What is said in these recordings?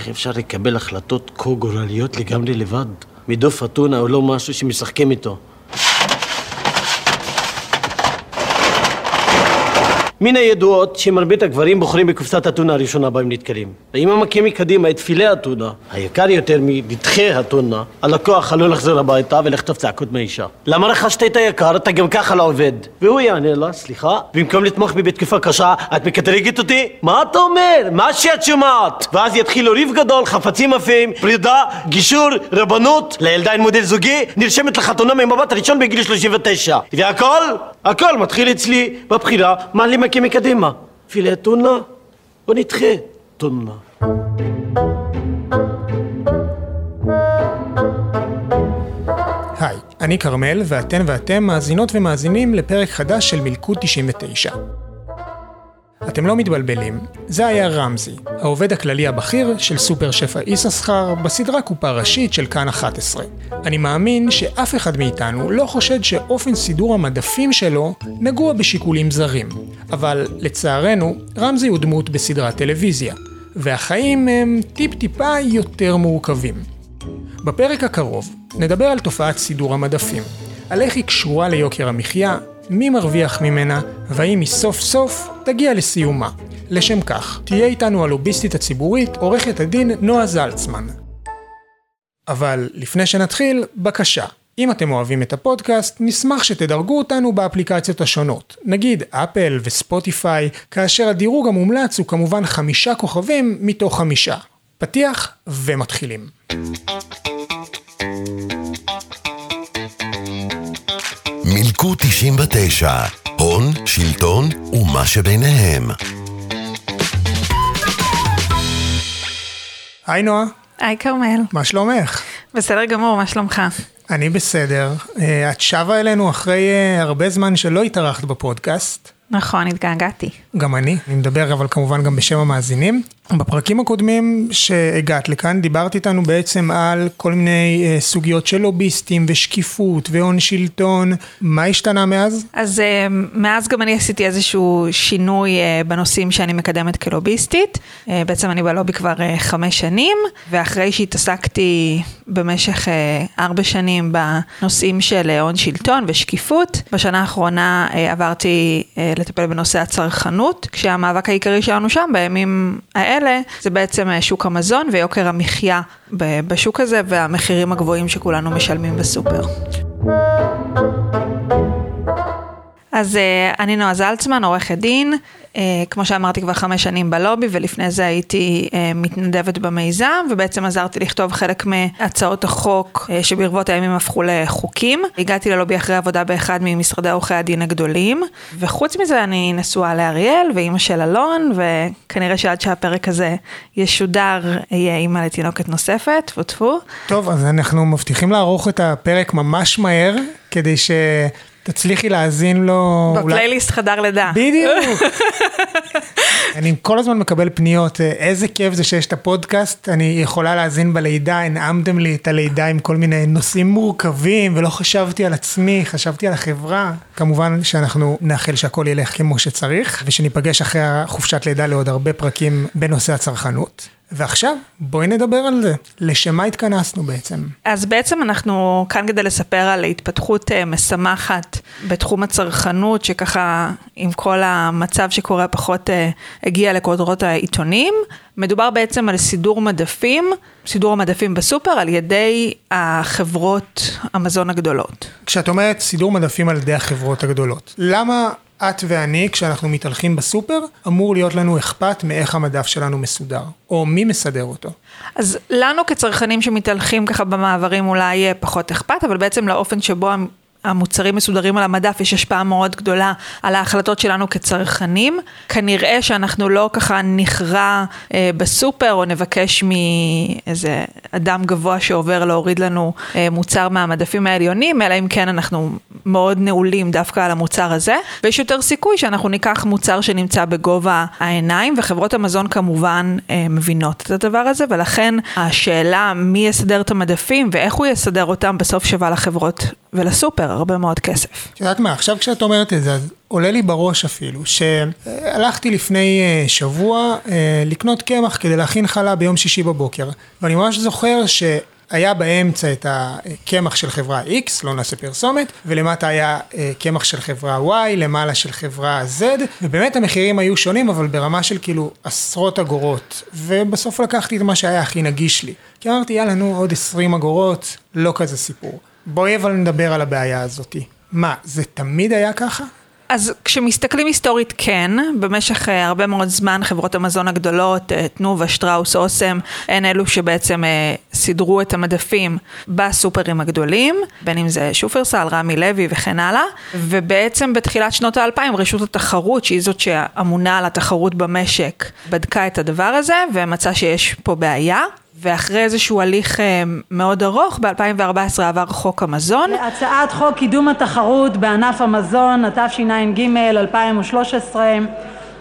איך אפשר לקבל החלטות כה גורליות לגמרי לבד? מדוף אתונה הוא לא משהו שמשחקים איתו. מן הידועות שמרבית הגברים בוחרים בקופסת אתונה הראשונה בה הם נתקלים. ואם הם מכים מקדימה את פילה אתונה, היקר יותר מנתחי אתונה, הלקוח עלול לחזור הביתה ולכתוב צעקות מהאישה. למה רכשת את היקר? אתה גם ככה לא עובד. והוא יענה לה, סליחה, במקום לתמוך בי בתקופה קשה, את מקטרגת אותי? מה אתה אומר? מה שאת שומעת? ואז יתחילו ריב גדול, חפצים עפים, פרידה, גישור, רבנות, לילדה אין מודל זוגי, נרשמת לחתונה ממבט ראשון בגיל 39. והכל, הכל מתחיל אצלי בבחירה מה מקדימה. פילה טונה או נדחה טונה. היי, אני כרמל, ואתן ואתם מאזינות ומאזינים לפרק חדש של מלכוד 99. אתם לא מתבלבלים, זה היה רמזי, העובד הכללי הבכיר של סופר שפע יששכר בסדרה קופה ראשית של כאן 11. אני מאמין שאף אחד מאיתנו לא חושד שאופן סידור המדפים שלו נגוע בשיקולים זרים. אבל לצערנו, רמזי הוא דמות בסדרת טלוויזיה, והחיים הם טיפ-טיפה יותר מורכבים. בפרק הקרוב נדבר על תופעת סידור המדפים, על איך היא קשורה ליוקר המחיה, מי מרוויח ממנה, והאם היא סוף סוף תגיע לסיומה. לשם כך, תהיה איתנו הלוביסטית הציבורית, עורכת הדין נועה זלצמן. אבל לפני שנתחיל, בקשה. אם אתם אוהבים את הפודקאסט, נשמח שתדרגו אותנו באפליקציות השונות, נגיד אפל וספוטיפיי, כאשר הדירוג המומלץ הוא כמובן חמישה כוכבים מתוך חמישה. פתיח ומתחילים. מילקו 99, הון, שלטון ומה שביניהם. היי נועה, היי כרמל, מה שלומך? בסדר גמור, מה שלומך? אני בסדר. אה, את שבה אלינו אחרי אה, הרבה זמן שלא התארחת בפודקאסט. נכון, התגעגעתי. גם אני, אני מדבר אבל כמובן גם בשם המאזינים. בפרקים הקודמים שהגעת לכאן דיברת איתנו בעצם על כל מיני אה, סוגיות של לוביסטים ושקיפות והון שלטון, מה השתנה מאז? אז אה, מאז גם אני עשיתי איזשהו שינוי אה, בנושאים שאני מקדמת כלוביסטית. אה, בעצם אני בלובי כבר אה, חמש שנים, ואחרי שהתעסקתי במשך אה, ארבע שנים בנושאים של אה, הון שלטון ושקיפות, בשנה האחרונה אה, עברתי אה, לטפל בנושא הצרכנות, כשהמאבק העיקרי שלנו שם בימים האלה זה בעצם אה, שוק המזון ויוקר המחיה בשוק הזה והמחירים הגבוהים שכולנו משלמים בסופר. אז אה, אני נועה זלצמן, עורכת דין, כמו שאמרתי כבר חמש שנים בלובי ולפני זה הייתי אה, מתנדבת במיזם ובעצם עזרתי לכתוב חלק מהצעות החוק אה, שברבות הימים הפכו לחוקים. הגעתי ללובי אחרי עבודה באחד ממשרדי עורכי הדין הגדולים וחוץ מזה אני נשואה לאריאל ואימא של אלון וכנראה שעד שהפרק הזה ישודר אהיה אימא לתינוקת נוספת, טפו טפו. טוב, אז אנחנו מבטיחים לערוך את הפרק ממש מהר, כדי שתצליחי להאזין לו... אולי- בפלייליסט חדר לידה. בדיוק. אני כל הזמן מקבל פניות, איזה כיף זה שיש את הפודקאסט, אני יכולה להאזין בלידה, הנעמתם לי את הלידה עם כל מיני נושאים מורכבים, ולא חשבתי על עצמי, חשבתי על החברה. כמובן שאנחנו נאחל שהכל ילך כמו שצריך, ושניפגש אחרי החופשת לידה לעוד הרבה פרקים בנושא הצרכנות. ועכשיו, בואי נדבר על זה. לשם מה התכנסנו בעצם? אז בעצם אנחנו כאן כדי לספר על התפתחות אה, משמחת בתחום הצרכנות, שככה עם כל המצב שקורה פחות אה, הגיע לכותרות העיתונים. מדובר בעצם על סידור מדפים, סידור המדפים בסופר על ידי החברות המזון הגדולות. כשאת אומרת סידור מדפים על ידי החברות הגדולות, למה את ואני, כשאנחנו מתהלכים בסופר, אמור להיות לנו אכפת מאיך המדף שלנו מסודר, או מי מסדר אותו? אז לנו כצרכנים שמתהלכים ככה במעברים אולי יהיה פחות אכפת, אבל בעצם לאופן שבו המוצרים מסודרים על המדף יש השפעה מאוד גדולה על ההחלטות שלנו כצרכנים. כנראה שאנחנו לא ככה נכרע אה, בסופר או נבקש מאיזה אדם גבוה שעובר להוריד לנו אה, מוצר מהמדפים העליונים, אלא אם כן אנחנו מאוד נעולים דווקא על המוצר הזה. ויש יותר סיכוי שאנחנו ניקח מוצר שנמצא בגובה העיניים, וחברות המזון כמובן אה, מבינות את הדבר הזה, ולכן השאלה מי יסדר את המדפים ואיך הוא יסדר אותם בסוף שווה לחברות ולסופר הרבה מאוד כסף. את יודעת מה, עכשיו כשאת אומרת את זה, אז עולה לי בראש אפילו, שהלכתי לפני אה, שבוע אה, לקנות קמח כדי להכין חלה ביום שישי בבוקר, ואני ממש זוכר ש... היה באמצע את הקמח של חברה X, לא נעשה פרסומת, ולמטה היה אה, קמח של חברה Y, למעלה של חברה Z, ובאמת המחירים היו שונים, אבל ברמה של כאילו עשרות אגורות, ובסוף לקחתי את מה שהיה הכי נגיש לי. כי אמרתי, יאללה, נו, עוד 20 אגורות, לא כזה סיפור. בואי אבל נדבר על הבעיה הזאתי. מה, זה תמיד היה ככה? אז כשמסתכלים היסטורית כן, במשך uh, הרבה מאוד זמן חברות המזון הגדולות, uh, תנובה, שטראוס, אוסם, הן אלו שבעצם uh, סידרו את המדפים בסופרים הגדולים, בין אם זה שופרסל, רמי לוי וכן הלאה, ובעצם בתחילת שנות האלפיים רשות התחרות, שהיא זאת שאמונה על התחרות במשק, בדקה את הדבר הזה ומצאה שיש פה בעיה. ואחרי איזשהו הליך אה, מאוד ארוך, ב-2014 עבר חוק המזון. הצעת חוק קידום התחרות בענף המזון, התשע"ג 2013,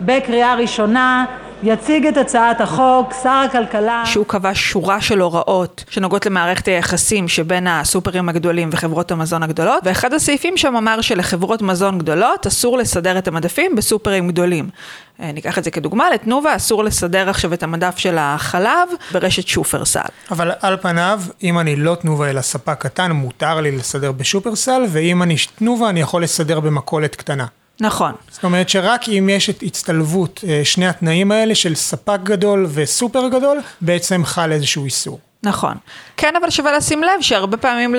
בקריאה ראשונה. יציג את הצעת החוק שר הכלכלה. שהוא קבע שורה של הוראות שנוגעות למערכת היחסים שבין הסופרים הגדולים וחברות המזון הגדולות, ואחד הסעיפים שם אמר שלחברות מזון גדולות אסור לסדר את המדפים בסופרים גדולים. אה, ניקח את זה כדוגמה, לתנובה אסור לסדר עכשיו את המדף של החלב ברשת שופרסל. אבל על פניו, אם אני לא תנובה אלא ספק קטן, מותר לי לסדר בשופרסל, ואם אני תנובה אני יכול לסדר במכולת קטנה. נכון. זאת אומרת שרק אם יש את הצטלבות אה, שני התנאים האלה של ספק גדול וסופר גדול, בעצם חל איזשהו איסור. נכון. כן, אבל שווה לשים לב שהרבה פעמים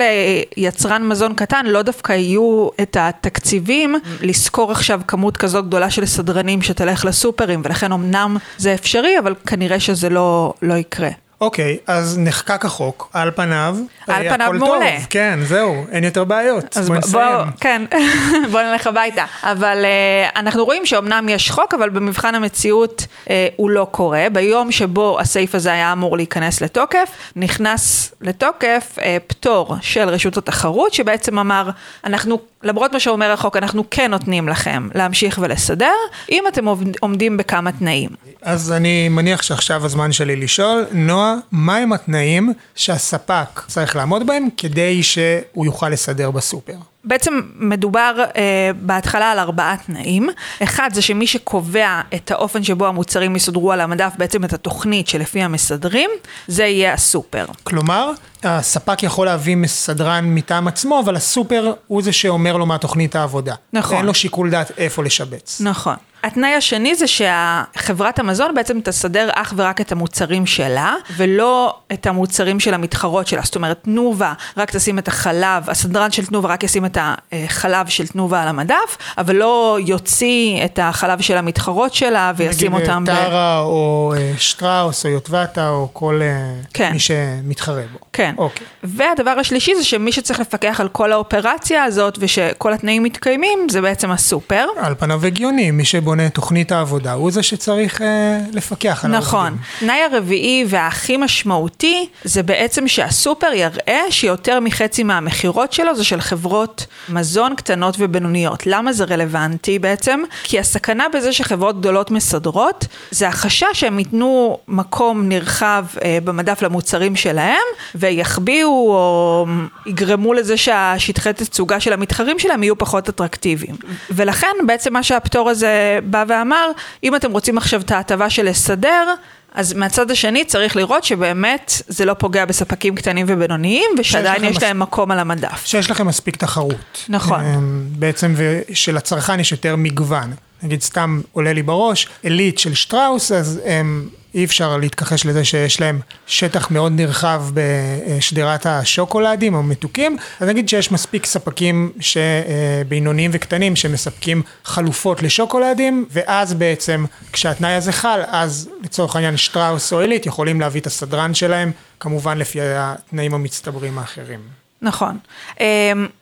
ליצרן מזון קטן לא דווקא יהיו את התקציבים לשכור עכשיו כמות כזו גדולה של סדרנים שתלך לסופרים, ולכן אמנם זה אפשרי, אבל כנראה שזה לא, לא יקרה. אוקיי, אז נחקק החוק, על פניו, על פניו מעולה. טוב, כן, זהו, אין יותר בעיות, אז בוא נסיים. בוא, כן, בוא נלך הביתה. אבל uh, אנחנו רואים שאומנם יש חוק, אבל במבחן המציאות uh, הוא לא קורה. ביום שבו הסעיף הזה היה אמור להיכנס לתוקף, נכנס לתוקף uh, פטור של רשות התחרות, שבעצם אמר, אנחנו, למרות מה שאומר החוק, אנחנו כן נותנים לכם להמשיך ולסדר, אם אתם עומד- עומדים בכמה תנאים. אז אני מניח שעכשיו הזמן שלי לשאול, נועה, מהם התנאים שהספק צריך לעמוד בהם כדי שהוא יוכל לסדר בסופר? בעצם מדובר אה, בהתחלה על ארבעה תנאים. אחד זה שמי שקובע את האופן שבו המוצרים יסודרו על המדף, בעצם את התוכנית שלפי המסדרים, זה יהיה הסופר. כלומר, הספק יכול להביא מסדרן מטעם עצמו, אבל הסופר הוא זה שאומר לו מה תוכנית העבודה. נכון. אין לו שיקול דעת איפה לשבץ. נכון. התנאי השני זה שחברת המזון בעצם תסדר אך ורק את המוצרים שלה, ולא את המוצרים של המתחרות שלה. זאת אומרת, תנובה רק תשים את החלב, הסדרן של תנובה רק ישים את החלב של תנובה על המדף, אבל לא יוציא את החלב של המתחרות שלה וישים נגיד, אותם... ב- טרה או אה, שטראוס או יוטבתה או כל אה, כן. מי שמתחרה בו. כן. אוקיי. והדבר השלישי זה שמי שצריך לפקח על כל האופרציה הזאת ושכל התנאים מתקיימים, זה בעצם הסופר. על פניו הגיוני, מי שבונה את תוכנית העבודה הוא זה שצריך אה, לפקח על נכון. העובדים. תנאי הרביעי והכי משמעותי זה בעצם שהסופר יראה שיותר מחצי מהמכירות שלו זה של חברות מזון קטנות ובינוניות. למה זה רלוונטי בעצם? כי הסכנה בזה שחברות גדולות מסדרות זה החשש שהם ייתנו מקום נרחב אה, במדף למוצרים שלהם ויחביאו או יגרמו לזה שהשטחי תצוגה של המתחרים שלהם יהיו פחות אטרקטיביים. ולכן בעצם מה שהפטור הזה בא ואמר, אם אתם רוצים עכשיו את ההטבה של לסדר, אז מהצד השני צריך לראות שבאמת זה לא פוגע בספקים קטנים ובינוניים ושעדיין יש מס- להם מקום על המדף. שיש לכם מספיק תחרות. נכון. אמ, בעצם, ושלצרכן יש יותר מגוון. נגיד סתם עולה לי בראש, עילית של שטראוס, אז הם, אי אפשר להתכחש לזה שיש להם שטח מאוד נרחב בשדרת השוקולדים או מתוקים, אז נגיד שיש מספיק ספקים אה, בינוניים וקטנים שמספקים חלופות לשוקולדים, ואז בעצם כשהתנאי הזה חל, אז לצורך העניין שטראוס או עילית יכולים להביא את הסדרן שלהם, כמובן לפי התנאים המצטברים האחרים. נכון. אמ,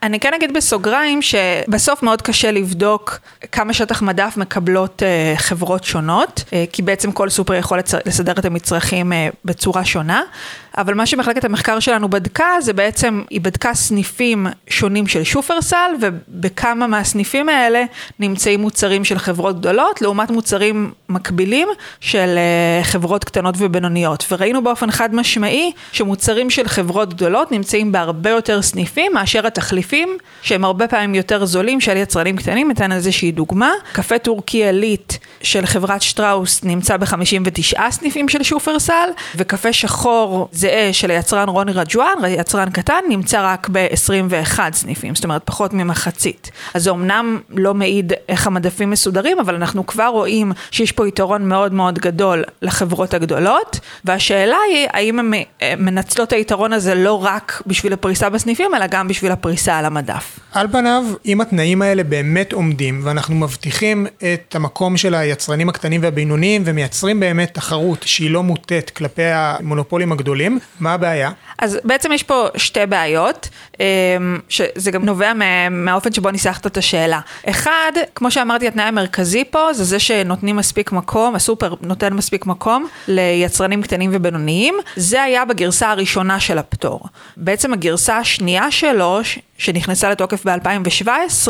אני כן אגיד בסוגריים שבסוף מאוד קשה לבדוק כמה שטח מדף מקבלות אה, חברות שונות, אה, כי בעצם כל סופר יכול לסדר את המצרכים אה, בצורה שונה, אבל מה שמחלקת המחקר שלנו בדקה, זה בעצם, היא בדקה סניפים שונים של שופרסל, ובכמה מהסניפים האלה נמצאים מוצרים של חברות גדולות, לעומת מוצרים מקבילים של אה, חברות קטנות ובינוניות. וראינו באופן חד משמעי שמוצרים של חברות גדולות נמצאים בהרבה יותר סניפים מאשר התחליפים, שהם הרבה פעמים יותר זולים של יצרנים קטנים. ניתן איזושהי דוגמה, קפה טורקי עילית של חברת שטראוס נמצא ב-59 סניפים של שופרסל, וקפה שחור זהה של היצרן רוני רג'ואן, יצרן קטן, נמצא רק ב-21 סניפים, זאת אומרת פחות ממחצית. אז זה אמנם לא מעיד איך המדפים מסודרים, אבל אנחנו כבר רואים שיש פה יתרון מאוד מאוד גדול לחברות הגדולות, והשאלה היא האם הן מנצלות את היתרון הזה לא רק בשביל הפריסה בסניפים, אלא גם בשביל הפריסה על המדף. על פניו, אם התנאים האלה באמת עומדים, ואנחנו מבטיחים את המקום של היצרנים הקטנים והבינוניים, ומייצרים באמת תחרות שהיא לא מוטית כלפי המונופולים הגדולים, מה הבעיה? אז בעצם יש פה שתי בעיות, אמ, שזה גם נובע מהאופן שבו ניסחת את השאלה. אחד, כמו שאמרתי, התנאי המרכזי פה זה זה שנותנים מספיק מקום, הסופר נותן מספיק מקום ליצרנים קטנים ובינוניים. זה היה בגרסה הראשונה של הפטור. בעצם הגרסה השנייה שלו, שנכנסה לתוקף ב-2017,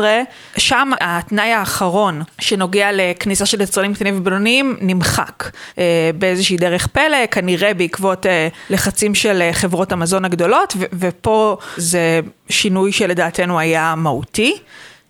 שם התנאי האחרון שנוגע לכניסה של יצרנים קטנים ובינוניים נמחק אה, באיזושהי דרך פלא, כנראה בעקבות אה, לחצים של אה, חברות המזון הגדולות, ופה זה שינוי שלדעתנו היה מהותי.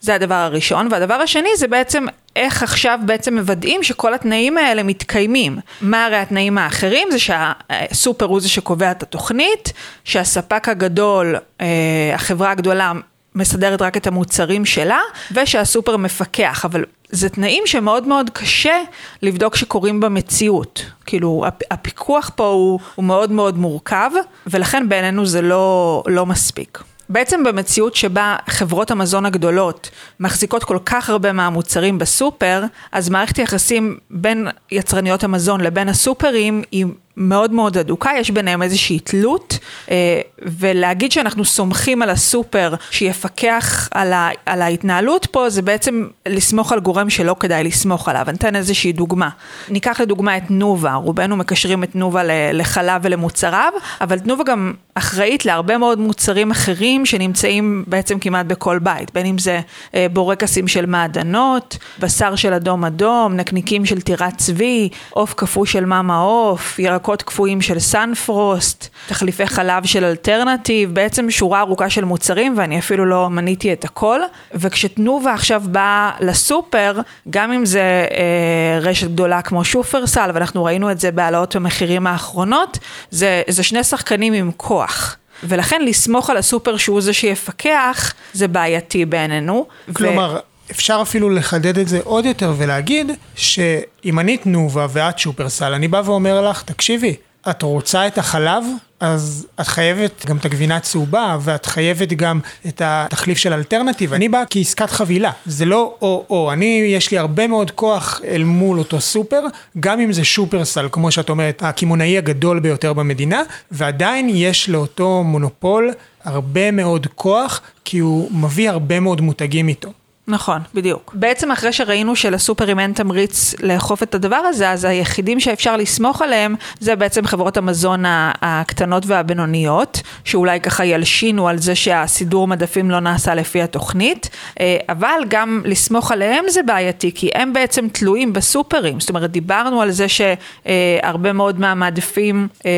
זה הדבר הראשון, והדבר השני זה בעצם איך עכשיו בעצם מוודאים שכל התנאים האלה מתקיימים. מה הרי התנאים האחרים? זה שהסופר הוא זה שקובע את התוכנית, שהספק הגדול, אה, החברה הגדולה מסדרת רק את המוצרים שלה, ושהסופר מפקח, אבל זה תנאים שמאוד מאוד קשה לבדוק שקורים במציאות. כאילו, הפיקוח פה הוא, הוא מאוד מאוד מורכב, ולכן בעינינו זה לא, לא מספיק. בעצם במציאות שבה חברות המזון הגדולות מחזיקות כל כך הרבה מהמוצרים בסופר, אז מערכת היחסים בין יצרניות המזון לבין הסופרים היא מאוד מאוד אדוקה, יש ביניהם איזושהי תלות, אה, ולהגיד שאנחנו סומכים על הסופר שיפקח על, ה, על ההתנהלות פה, זה בעצם לסמוך על גורם שלא כדאי לסמוך עליו. אני אתן איזושהי דוגמה. ניקח לדוגמה את תנובה, רובנו מקשרים את תנובה לחלב ולמוצריו, אבל תנובה גם אחראית להרבה מאוד מוצרים אחרים שנמצאים בעצם כמעט בכל בית, בין אם זה אה, בורקסים של מעדנות, בשר של אדום אדום, נקניקים של טירת צבי, עוף קפוא של מאמה עוף, ירקות ירקות קפואים של סנפרוסט, תחליפי חלב של אלטרנטיב, בעצם שורה ארוכה של מוצרים ואני אפילו לא מניתי את הכל. וכשתנובה עכשיו באה לסופר, גם אם זה אה, רשת גדולה כמו שופרסל, ואנחנו ראינו את זה בהעלאות המחירים האחרונות, זה, זה שני שחקנים עם כוח. ולכן לסמוך על הסופר שהוא זה שיפקח, זה בעייתי בעינינו. כלומר, ו... אפשר אפילו לחדד את זה עוד יותר ולהגיד שאם אני תנובה ואת שופרסל, אני בא ואומר לך, תקשיבי, את רוצה את החלב? אז את חייבת גם את הגבינה הצהובה, ואת חייבת גם את התחליף של אלטרנטיב. אני בא כעסקת חבילה, זה לא או-או. אני, יש לי הרבה מאוד כוח אל מול אותו סופר, גם אם זה שופרסל, כמו שאת אומרת, הקמעונאי הגדול ביותר במדינה, ועדיין יש לאותו מונופול הרבה מאוד כוח, כי הוא מביא הרבה מאוד מותגים איתו. נכון, בדיוק. בעצם אחרי שראינו שלסופרים אין תמריץ לאכוף את הדבר הזה, אז היחידים שאפשר לסמוך עליהם זה בעצם חברות המזון הקטנות והבינוניות, שאולי ככה ילשינו על זה שהסידור מדפים לא נעשה לפי התוכנית, אה, אבל גם לסמוך עליהם זה בעייתי, כי הם בעצם תלויים בסופרים. זאת אומרת, דיברנו על זה שהרבה מאוד מהמעדפים אה,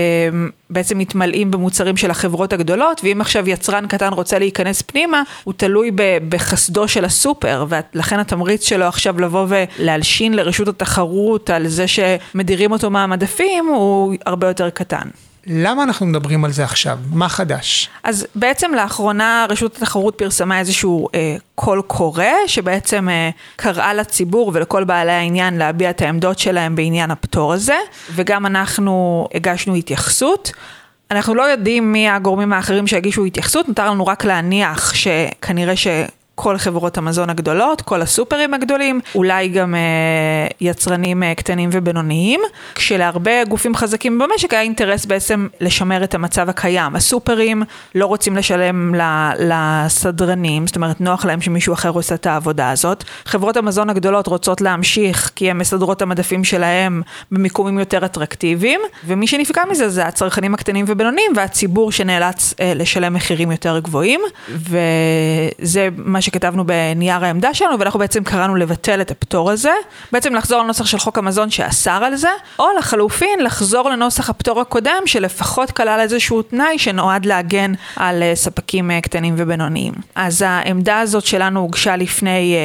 בעצם מתמלאים במוצרים של החברות הגדולות, ואם עכשיו יצרן קטן רוצה להיכנס פנימה, הוא תלוי בחסדו של הסופר, ולכן התמריץ שלו עכשיו לבוא ולהלשין לרשות התחרות על זה שמדירים אותו מהמדפים, הוא הרבה יותר קטן. למה אנחנו מדברים על זה עכשיו? מה חדש? אז בעצם לאחרונה רשות התחרות פרסמה איזשהו אה, קול קורא, שבעצם אה, קראה לציבור ולכל בעלי העניין להביע את העמדות שלהם בעניין הפטור הזה, וגם אנחנו הגשנו התייחסות. אנחנו לא יודעים מי הגורמים האחרים שהגישו התייחסות, נותר לנו רק להניח שכנראה ש... כל חברות המזון הגדולות, כל הסופרים הגדולים, אולי גם אה, יצרנים אה, קטנים ובינוניים, כשלהרבה גופים חזקים במשק היה אינטרס בעצם לשמר את המצב הקיים. הסופרים לא רוצים לשלם לסדרנים, זאת אומרת נוח להם שמישהו אחר עושה את העבודה הזאת. חברות המזון הגדולות רוצות להמשיך כי הן מסדרות את המדפים שלהם במיקומים יותר אטרקטיביים, ומי שנפגע מזה זה הצרכנים הקטנים ובינוניים והציבור שנאלץ אה, לשלם מחירים יותר גבוהים, וזה מה שכתבנו בנייר העמדה שלנו, ואנחנו בעצם קראנו לבטל את הפטור הזה, בעצם לחזור לנוסח של חוק המזון שאסר על זה, או לחלופין לחזור לנוסח הפטור הקודם, שלפחות כלל איזשהו תנאי שנועד להגן על אה, ספקים אה, קטנים ובינוניים. אז העמדה הזאת שלנו הוגשה לפני...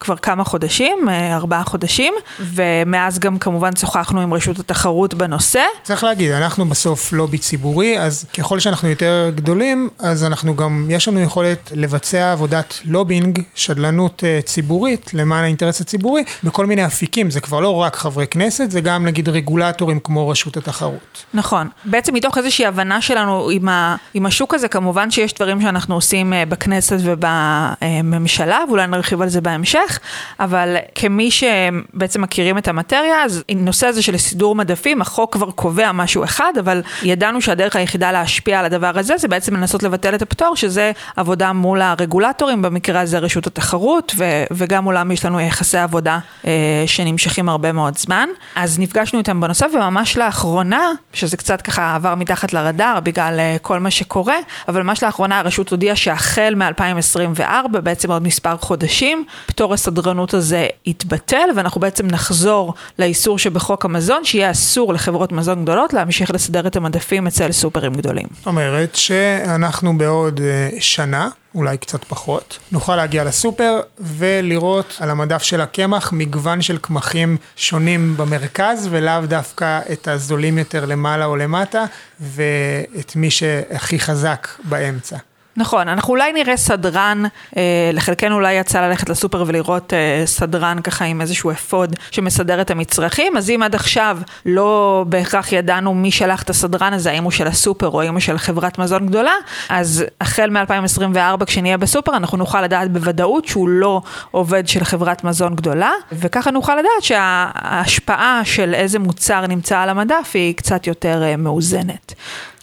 כבר כמה חודשים, אה, ארבעה חודשים, ומאז גם כמובן שוחחנו עם רשות התחרות בנושא. צריך להגיד, אנחנו בסוף לובי ציבורי, אז ככל שאנחנו יותר גדולים, אז אנחנו גם, יש לנו יכולת לבצע עבודת לובינג, שדלנות אה, ציבורית, למען האינטרס הציבורי, בכל מיני אפיקים, זה כבר לא רק חברי כנסת, זה גם נגיד רגולטורים כמו רשות התחרות. נכון. בעצם מתוך איזושהי הבנה שלנו עם, ה, עם השוק הזה, כמובן שיש דברים שאנחנו עושים אה, בכנסת ובממשלה, ואולי נרחיב על זה בהמשך. בהמשך, אבל כמי שבעצם מכירים את המטריה, אז הנושא הזה של סידור מדפים, החוק כבר קובע משהו אחד, אבל ידענו שהדרך היחידה להשפיע על הדבר הזה, זה בעצם לנסות לבטל את הפטור, שזה עבודה מול הרגולטורים, במקרה הזה רשות התחרות, ו- וגם מולם יש לנו יחסי עבודה אה, שנמשכים הרבה מאוד זמן. אז נפגשנו איתם בנושא, וממש לאחרונה, שזה קצת ככה עבר מתחת לרדאר בגלל אה, כל מה שקורה, אבל ממש לאחרונה הרשות הודיעה שהחל מ-2024, בעצם עוד מספר חודשים, פטור הסדרנות הזה יתבטל, ואנחנו בעצם נחזור לאיסור שבחוק המזון, שיהיה אסור לחברות מזון גדולות להמשיך לסדר את המדפים אצל סופרים גדולים. זאת אומרת שאנחנו בעוד אה, שנה, אולי קצת פחות, נוכל להגיע לסופר ולראות על המדף של הקמח מגוון של קמחים שונים במרכז ולאו דווקא את הזולים יותר למעלה או למטה ואת מי שהכי חזק באמצע. נכון, אנחנו אולי נראה סדרן, אה, לחלקנו אולי יצא ללכת לסופר ולראות אה, סדרן ככה עם איזשהו אפוד שמסדר את המצרכים, אז אם עד עכשיו לא בהכרח ידענו מי שלח את הסדרן הזה, האם הוא של הסופר או האם הוא של חברת מזון גדולה, אז החל מ-2024 כשנהיה בסופר אנחנו נוכל לדעת בוודאות שהוא לא עובד של חברת מזון גדולה, וככה נוכל לדעת שההשפעה של איזה מוצר נמצא על המדף היא קצת יותר אה, מאוזנת.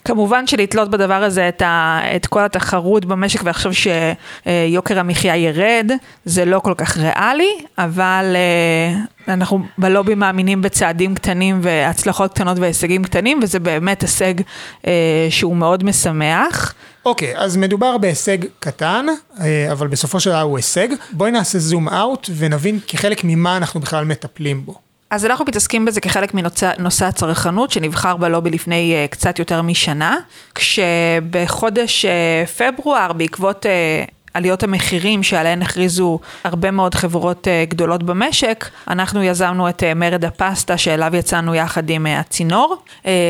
כמובן שלתלות בדבר הזה את, ה, את כל התחרות במשק ועכשיו שיוקר המחיה ירד, זה לא כל כך ריאלי, אבל אה, אנחנו בלובי מאמינים בצעדים קטנים והצלחות קטנות והישגים קטנים, וזה באמת הישג אה, שהוא מאוד משמח. אוקיי, okay, אז מדובר בהישג קטן, אה, אבל בסופו של דבר הוא הישג. בואי נעשה זום אאוט ונבין כחלק ממה אנחנו בכלל מטפלים בו. אז אנחנו מתעסקים בזה כחלק מנושא הצרכנות שנבחר בלובי לפני uh, קצת יותר משנה, כשבחודש uh, פברואר בעקבות uh, עליות המחירים שעליהן הכריזו הרבה מאוד חברות גדולות במשק, אנחנו יזמנו את מרד הפסטה שאליו יצאנו יחד עם הצינור,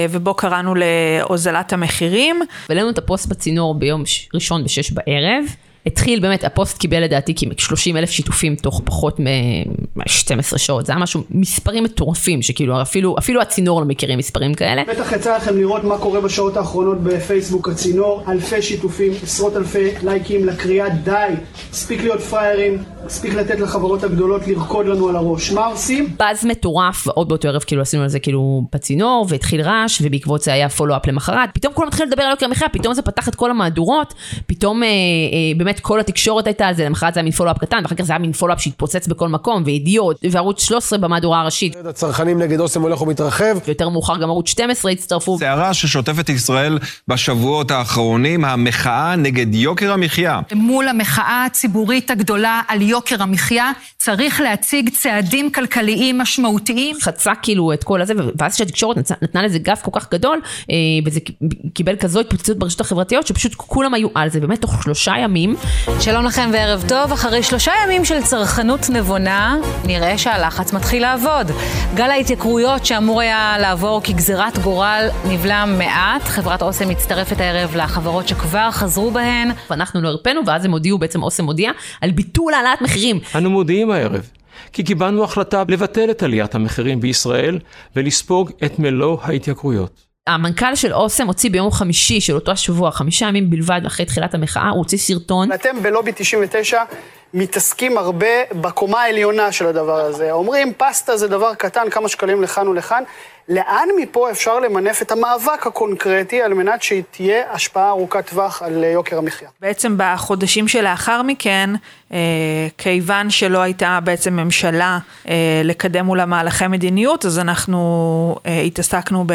ובו קראנו להוזלת המחירים. העלינו את הפוסט בצינור ביום ראשון בשש בערב. התחיל באמת, הפוסט קיבל לדעתי כ-30 אלף שיתופים תוך פחות מ-12 שעות, זה היה משהו, מספרים מטורפים, שכאילו אפילו, אפילו הצינור לא מכירים מספרים כאלה. בטח יצא לכם לראות מה קורה בשעות האחרונות בפייסבוק הצינור, אלפי שיתופים, עשרות אלפי לייקים לקריאה די, מספיק להיות פראיירים, מספיק לתת לחברות הגדולות לרקוד לנו על הראש. מה עושים? באז מטורף, עוד באותו ערב כאילו עשינו על זה כאילו בצינור, והתחיל רעש, ובעקבות זה היה פולו-אפ למחרת. פתאום כולם התחילו לדבר על יוקר המחיה, פתאום זה פתח את כל המהדורות, פתאום אה, אה, באמת כל התקשורת הייתה על זה, למחרת זה היה מין פולו-אפ קטן, ואחר כך זה היה מין פולו-אפ שהתפוצץ בכל מקום, וידיעות, וערוץ 13 במהדורה הראשית. הצרכנים נגד אוסם הולך ומתרחב. ויותר מאוחר גם ערוץ 12 הצטרפו. סערה ששוטפת ישראל בשבועות האחרונים, המחאה נגד יוקר המחיה. מול המחאה הציבורית הגדולה על יוקר המחיה, צריך להציג צעדים כלכליים משמעותיים. חצה כאילו את כל הזה, ואז שהתקשורת נתנה לזה גף כל כך גדול, אה, וזה קיבל כזו התפוצצות ברשתות החברתיות, שפשוט כולם היו על זה, באמת תוך שלושה ימים. שלום לכם וערב טוב, אחרי שלושה ימים של צרכנות נבונה, נראה שהלחץ מתחיל לעבוד. גל ההתייקרויות שאמור היה לעבור כגזירת גורל נבלם מעט, חברת אוסם מצטרפת הערב לחברות שכבר חזרו בהן. ואנחנו לא הרפאנו, ואז הם הודיעו, בעצם אוסם הודיע, על ביטול העלאת מחירים. אנו מודיעים הערב, כי קיבלנו החלטה לבטל את עליית המחירים בישראל ולספוג את מלוא ההתייקרויות. המנכ"ל של אוסם הוציא ביום חמישי של אותו השבוע, חמישה ימים בלבד אחרי תחילת המחאה, הוא הוציא סרטון. אתם בלובי 99 מתעסקים הרבה בקומה העליונה של הדבר הזה. אומרים, פסטה זה דבר קטן, כמה שקלים לכאן ולכאן. לאן מפה אפשר למנף את המאבק הקונקרטי על מנת שתהיה השפעה ארוכת טווח על יוקר המחיה? בעצם בחודשים שלאחר מכן, אה, כיוון שלא הייתה בעצם ממשלה אה, לקדם מול המהלכי מדיניות, אז אנחנו אה, התעסקנו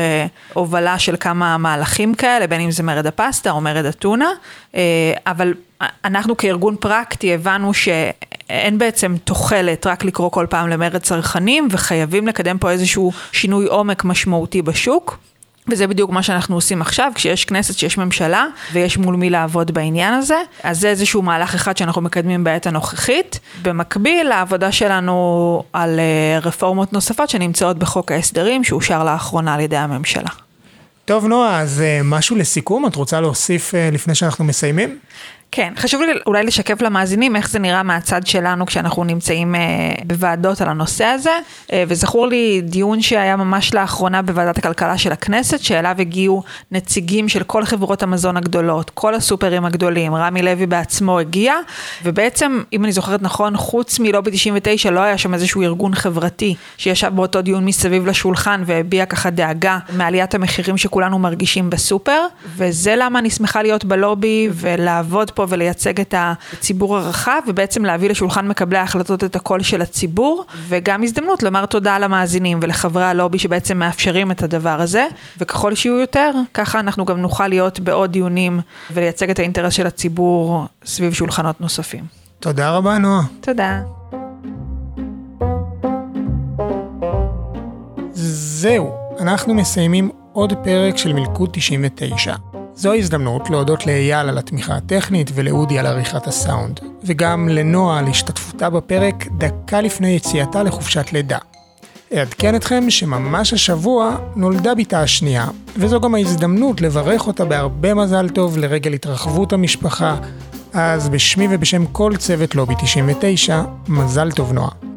בהובלה של כמה מהלכים כאלה, בין אם זה מרד הפסטה או מרד הטונה, אה, אבל אנחנו כארגון פרקטי הבנו שאין בעצם תוחלת רק לקרוא כל פעם למרד צרכנים, וחייבים לקדם פה איזשהו שינוי עומק משמעותי בשוק. וזה בדיוק מה שאנחנו עושים עכשיו, כשיש כנסת, שיש ממשלה, ויש מול מי לעבוד בעניין הזה. אז זה איזשהו מהלך אחד שאנחנו מקדמים בעת הנוכחית. במקביל לעבודה שלנו על אה, רפורמות נוספות שנמצאות בחוק ההסדרים, שאושר לאחרונה על ידי הממשלה. טוב, נועה, אז אה, משהו לסיכום? את רוצה להוסיף אה, לפני שאנחנו מסיימים? כן, חשוב לי אולי לשקף למאזינים איך זה נראה מהצד שלנו כשאנחנו נמצאים אה, בוועדות על הנושא הזה. אה, וזכור לי דיון שהיה ממש לאחרונה בוועדת הכלכלה של הכנסת, שאליו הגיעו נציגים של כל חברות המזון הגדולות, כל הסופרים הגדולים, רמי לוי בעצמו הגיע, ובעצם, אם אני זוכרת נכון, חוץ מלובי 99 לא היה שם איזשהו ארגון חברתי שישב באותו דיון מסביב לשולחן והביע ככה דאגה מעליית המחירים שכולנו מרגישים בסופר, וזה למה אני שמחה להיות בלובי ולעבוד פה. פה ולייצג את הציבור הרחב, ובעצם להביא לשולחן מקבלי ההחלטות את הקול של הציבור, וגם הזדמנות לומר תודה למאזינים ולחברי הלובי שבעצם מאפשרים את הדבר הזה, וככל שיהיו יותר, ככה אנחנו גם נוכל להיות בעוד דיונים ולייצג את האינטרס של הציבור סביב שולחנות נוספים. תודה רבה, נועה. תודה. זהו, אנחנו מסיימים עוד פרק של מלכוד 99. זו ההזדמנות להודות לאייל על התמיכה הטכנית ולאודי על עריכת הסאונד, וגם לנועה על השתתפותה בפרק דקה לפני יציאתה לחופשת לידה. אעדכן אתכם שממש השבוע נולדה בתה השנייה, וזו גם ההזדמנות לברך אותה בהרבה מזל טוב לרגל התרחבות המשפחה, אז בשמי ובשם כל צוות לובי 99, מזל טוב נועה.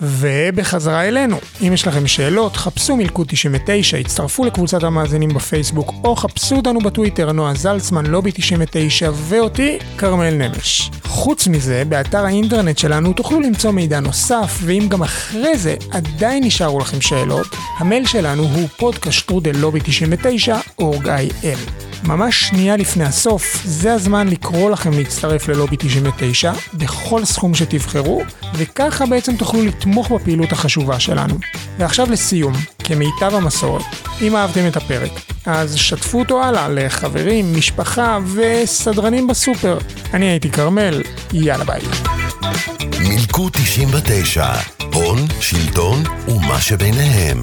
ובחזרה אלינו, אם יש לכם שאלות, חפשו מלכוד 99, הצטרפו לקבוצת המאזינים בפייסבוק, או חפשו אותנו בטוויטר, נועה זלצמן, לובי 99, ואותי, כרמל נמש. חוץ מזה, באתר האינטרנט שלנו תוכלו למצוא מידע נוסף, ואם גם אחרי זה עדיין נשארו לכם שאלות, המייל שלנו הוא פודקאסט שטרודל לובי 99, org.il. ממש שנייה לפני הסוף, זה הזמן לקרוא לכם להצטרף ללובי 99 בכל סכום שתבחרו, וככה בעצם תוכלו לתמוך בפעילות החשובה שלנו. ועכשיו לסיום, כמיטב המסורת, אם אהבתם את הפרק, אז שתפו אותו הלאה לחברים, משפחה וסדרנים בסופר. אני הייתי כרמל, יאללה ביי. מילקו 99, הון, שלטון ומה שביניהם.